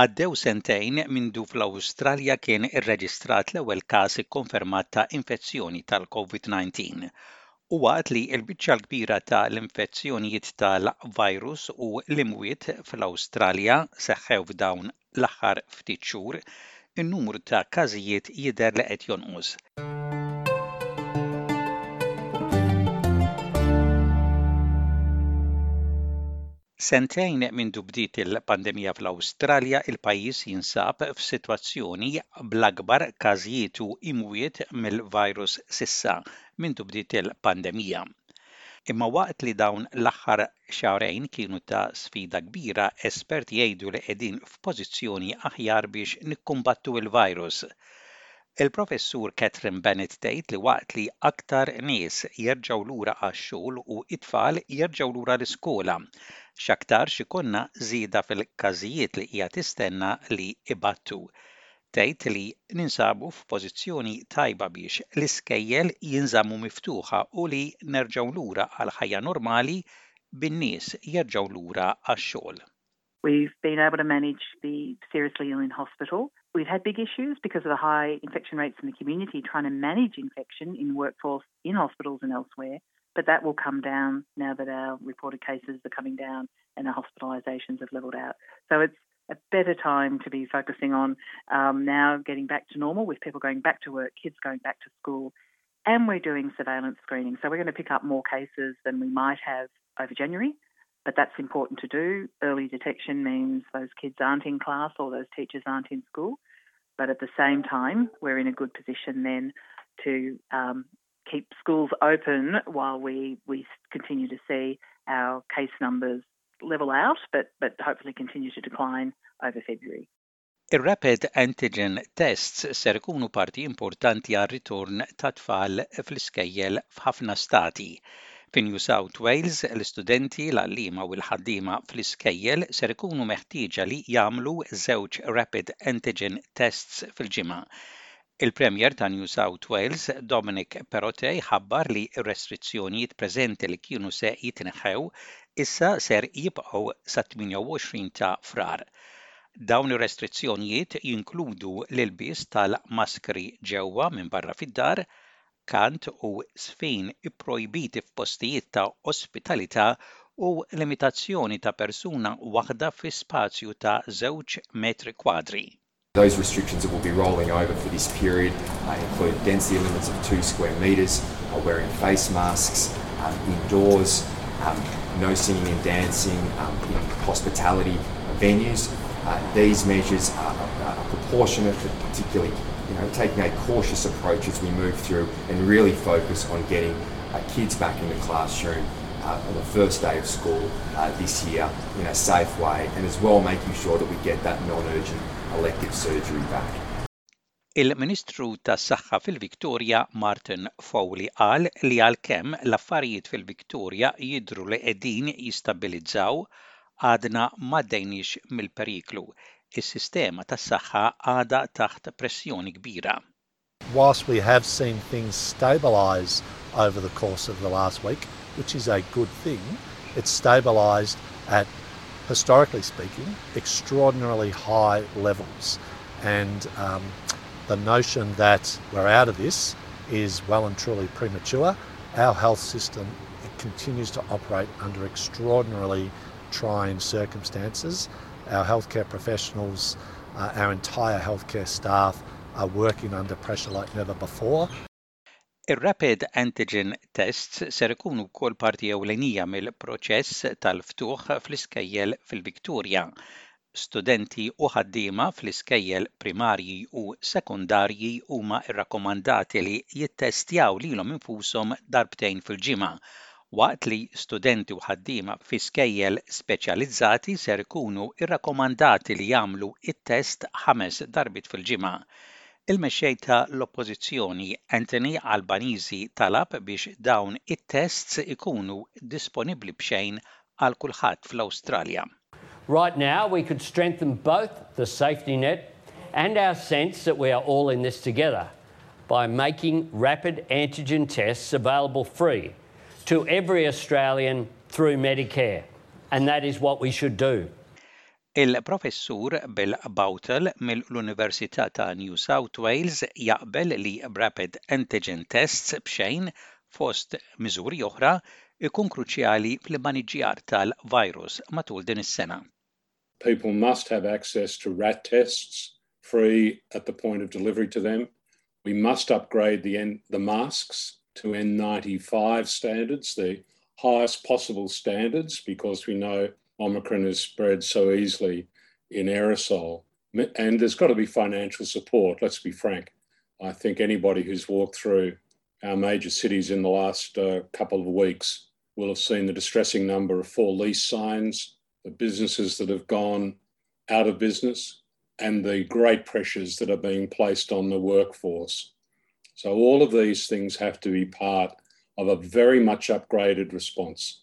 Għaddew sentejn mindu fl-Awstralja kien irreġistrat l-ewwel każ ikkonfermat ta' infezzjoni tal-COVID-19 u waqt li l-biċċa l-kbira ta' l-infezzjonijiet tal-virus u l-imwiet fl-Awstralja seħħew f'dawn l-aħħar ftit xhur, in-numru ta' każijiet jidher li qed jonqos. Sentejn mindu bdiet il-pandemija fl-Awstralja, il-pajjiż jinsab f'sitwazzjoni bl-akbar każijiet u imwiet mill-virus s'issa mindu bdiet il-pandemija. Imma waqt li dawn l-aħħar Xahrejn kienu ta' sfida kbira, esperti jgħidu li qegħdin f'pożizzjoni aħjar biex nikkumbattu l-virus. Il-Professur Catherine Bennett tgħid li waqt li aktar nies jerġgħu lura għax-xogħol u t-tfal jerġgħu lura l-iskola, x'aktarx ikollna żieda fil-każijiet li hija tistenna li jbattu. tgħid li ninsabu f'pożizzjoni tajba biex l-iskejjel jinżammu miftuħa u li nerġgħu lura għal ħajja normali bin-nies jerġgħu lura għax-xogħol. We've been able to manage the seriously ill in hospital. We've had big issues because of the high infection rates in the community trying to manage infection in workforce in hospitals and elsewhere, but that will come down now that our reported cases are coming down and our hospitalisations have levelled out. So it's a better time to be focusing on um, now getting back to normal with people going back to work, kids going back to school, and we're doing surveillance screening. So we're going to pick up more cases than we might have over January, but that's important to do. Early detection means those kids aren't in class or those teachers aren't in school. But at the same time, we're in a good position then to um, keep schools open while we, we continue to see our case numbers level out but hopefully continue to decline over February. Ir-rapid antigen tests ser ikunu parti importanti għar-ritorn tat-tfal fl-iskejjel f'ħafna stati. Fi New South Wales, l-istudenti, l-għalliema u l-ħaddiema fl-iskejjel ser ikunu meħtieġa li jagħmlu żewġ rapid antigen tests fil-ġimgħa. Il-Premier ta' New South Wales, Dominic Perrottet ħabbar li r-restrizzjonijiet preżenti li kienu se jitneħħew issa ser jibqgħu sat-28 ta' Frar. Dawn ir-restrizzjonijiet jinkludu l-ilbies tal-maskri ġewwa minbarra fid-dar, kant u żfin ipprojbiti f'postijiet ta' ospitalità u limitazzjoni ta' persuna waħda fi spazju ta' żewġ metri kwadri. Those restrictions that will be rolling over for this period uh, include density limits of two square metres, uh, wearing face masks, um, indoors, um, no singing and dancing um, in hospitality venues. Uh, these measures are, are, proportionate, particularly you know, taking a cautious approach as we move through and really focus on getting uh, kids back in the classroom uh, on the first day of school uh, this year in a safe way and as well making sure that we get that non-urgent elective surgery back. Il-Ministru tas-Saħħa fil-Victoria Martin Foley qal li għalkemm l-affarijiet fil-Victoria jidhru li qegħdin jistabilizzaw, għadna m'għaddejniex mill-periklu. Is-sistema tas-saħħa għadha taħt pressjoni kbira. Whilst we have seen things stabilize over the course of the last week, which is a good thing, it's stabilized at historically speaking, extraordinarily high levels. And um, the notion that we're out of this is well and truly premature. Our health system continues to operate under extraordinarily trying circumstances. Our healthcare professionals, uh, our entire healthcare staff are working under pressure like never before. Ir-rapid antigen tests ser ikunu wkoll parti ewlenija mill-proċess tal-ftuħ fl-iskejjel fil-Victoria. Studenti u ħaddiema fl-iskejjel primarji u sekondarji huma rrakkomandati li jittestjaw lilhom infushom darbtejn fil-ġimgħa waqt li studenti u ħaddiema fi skejjel speċjalizzati ser ikunu rrakkomandati li jagħmlu t-test ħames darbiet fil-ġimgħa. Il-Mexxej ta' l-Oppożizzjoni Anthony Albanese talab biex dawn it-tests ikunu disponibbli b'xejn għal kulħadd fl-Awstralja. Right now, we could strengthen both the safety net and our sense that we are all in this together by making rapid antigen tests available free to every Australian through Medicare. And that is what we should do. Il-professur Bill Bautel mill-Università ta' New South Wales jaqbel li rapid antigen tests bxejn fost miżuri oħra ikun kruċjali fl maniġjar tal-virus matul din is-sena. People must have access to rat tests free at the point of delivery to them. We must upgrade the, N the masks to N95 standards, the highest possible standards, because we know Omicron has spread so easily in aerosol. And there's got to be financial support, let's be frank. I think anybody who's walked through our major cities in the last uh, couple of weeks will have seen the distressing number of for lease signs, the businesses that have gone out of business, and the great pressures that are being placed on the workforce. So, all of these things have to be part of a very much upgraded response.